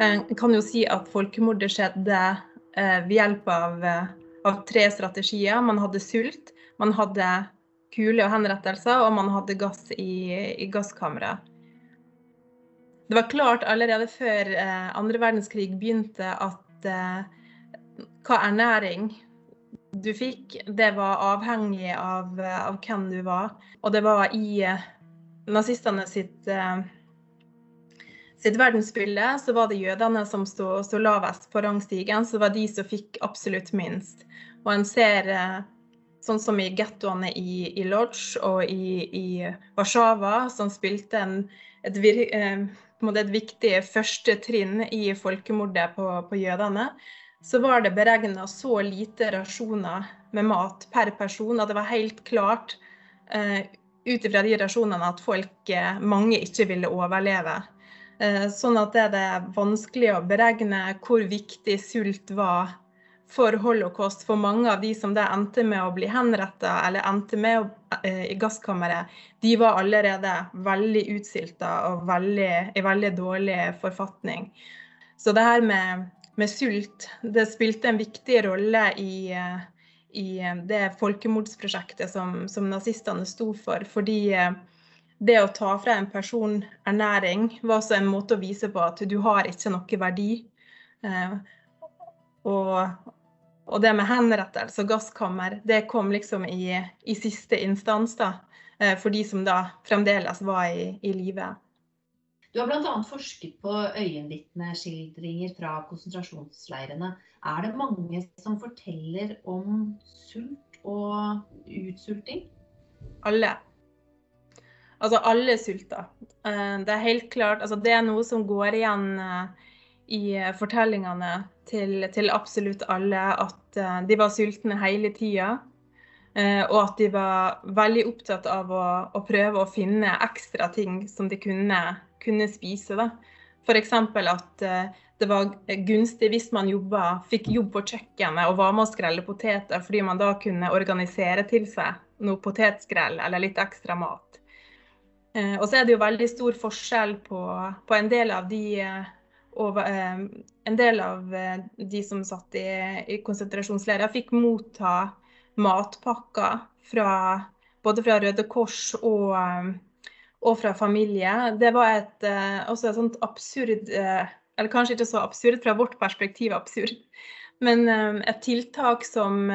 Jeg kan jo si at folkemordet skjedde ved hjelp av, av tre strategier. Man hadde sult, man hadde kule og henrettelser, og man hadde gass i, i gasskammeret. Det var klart allerede før eh, andre verdenskrig begynte at eh, hva ernæring du fikk, det var avhengig av, av hvem du var. Og det var i eh, nazistene sitt, eh, sitt verdensbilde, så var det jødene som sto, sto lavest på rangstigen. Så det var de som fikk absolutt minst. Og en ser eh, sånn som i gettoene i, i Lodz og i, i Warszawa, som spilte en, et, eh, et, viktig første trinn i folkemordet på, på jødene så var det beregna så lite rasjoner med mat per person at det var helt klart eh, ut ifra de rasjonene at folk, uh, mange ikke ville overleve. Uh, sånn at det er vanskelig å beregne hvor viktig sult var for holocaust for mange av de som da endte med å bli henretta eller endte med å, i gasskammeret, de var allerede veldig utsilta og veldig, i veldig dårlig forfatning. Så det her med med sult. Det spilte en viktig rolle i, eh, i eh, det folkemordsprosjektet som, som, nazistene sto for. Fordi eh, det å ta fra en person ernæring var også en måte å vise på at du har ikke noe verdi. Og, og det med henrettelse og gasskammer, det kom liksom i, i siste instans da, for de som da fremdeles var i, i live. Du har bl.a. forsket på øyenvitneskildringer fra konsentrasjonsleirene. Er det mange som forteller om sult og utsulting? Alle. Altså alle sulter. Eh, det er helt klart altså Det er noe som går igjen eh, i fortellingene til, til absolutt alle, at eh, de var sultne hele tida. Og at de var veldig opptatt av å, å prøve å finne ekstra ting som de kunne kunne spise. da. F.eks. at det var gunstig hvis man jobba, fikk jobb på kjøkkenet og var med å skrelle poteter, fordi man da kunne organisere til seg noe potetskrell eller litt ekstra mat. Eh, og så er det jo veldig stor forskjell på, på en del av de og, eh, en del av de som satt i, i konsentrasjonsleirer, fikk motta matpakker fra, både fra Røde Kors og, og fra familie. Det var et, eh, også et sånt absurd eh, Eller kanskje ikke så absurd, fra vårt perspektiv absurd, men eh, et tiltak som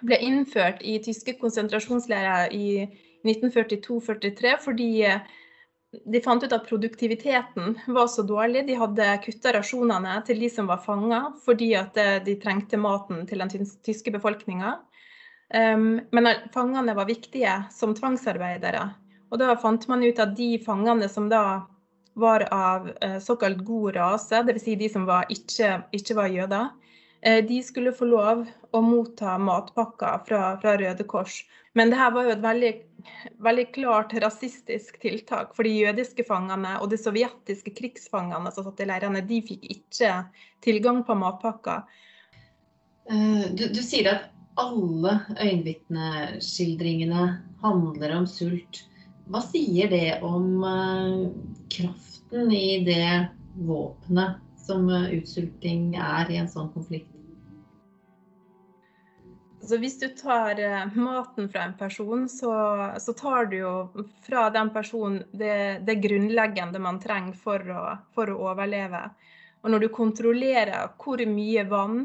ble innført i tyske konsentrasjonsleirer i 1942-43 fordi de fant ut at produktiviteten var så dårlig. De hadde kutta rasjonene til de som var fanga, fordi at de trengte maten til den tyske befolkninga. Men fangene var viktige som tvangsarbeidere. Og da fant man ut at de fangene som da var av eh, såkalt god rase, dvs. Si de som var ikke, ikke, var jøder, eh, de skulle få lov å motta matpakker fra, fra Røde Kors. Men det her var jo et veldig, veldig klart rasistisk tiltak. For de jødiske fangene og de sovjetiske krigsfangene som satt i leirene, de fikk ikke tilgang på matpakker. Eh, du, du sier at alle øyenvitneskildringene handler om sult. Hva sier det om uh, kraften i det våpenet som uh, utsulting er i en sånn konflikt? Så hvis du tar uh, maten fra en person, så, så, tar du jo fra den personen det, det grunnleggende man trenger for å, for å, overleve. Og når du kontrollerer hvor mye vann,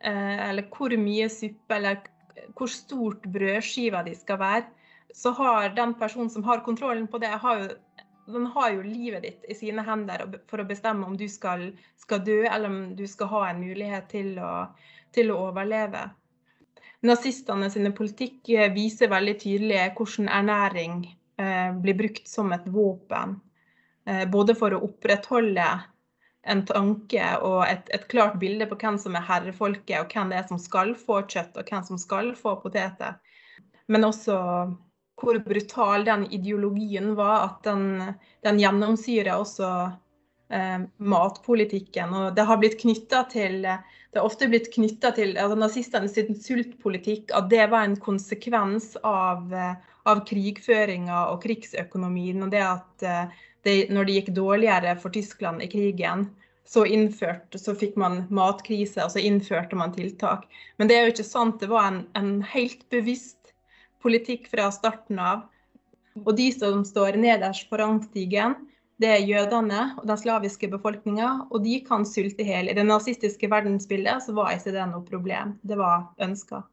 eller hvor mye suppe, eller hvor stort brødskiva di skal være, så har den personen som har kontrollen på det, har jo, den har jo livet ditt i sine hender for å bestemme om du skal, skal dø, eller om du skal ha en mulighet til å, til å overleve. Nazistene sine politikk eh, viser veldig tydelig hvordan ernæring eh, blir brukt som et våpen. Eh, både for å opprettholde en tanke og et, et, klart bilde på hvem som er herrefolket, og hvem det er som skal få kjøtt, og hvem som skal få poteter. Men også hvor brutal den ideologien var. At den, den gjennomsyrer også eh, matpolitikken. Og det har blitt knytta til det har ofte blitt knytta til altså nazistenes sultpolitikk, at det var en konsekvens av, av krigføringa og krigsøkonomien. Og det at eh, det, når det gikk dårligere for Tyskland i krigen, så, innført, så fikk man matkrise, og så innførte man tiltak. Men det er jo ikke sant. Det var en, en helt bevisst politikk fra starten av. Og de som står nederst på rangstigen, det er jødene og den slaviske befolkninga, og de kan sulte i hjel. I det nazistiske verdensbildet så var ikke det noe problem. Det var ønska.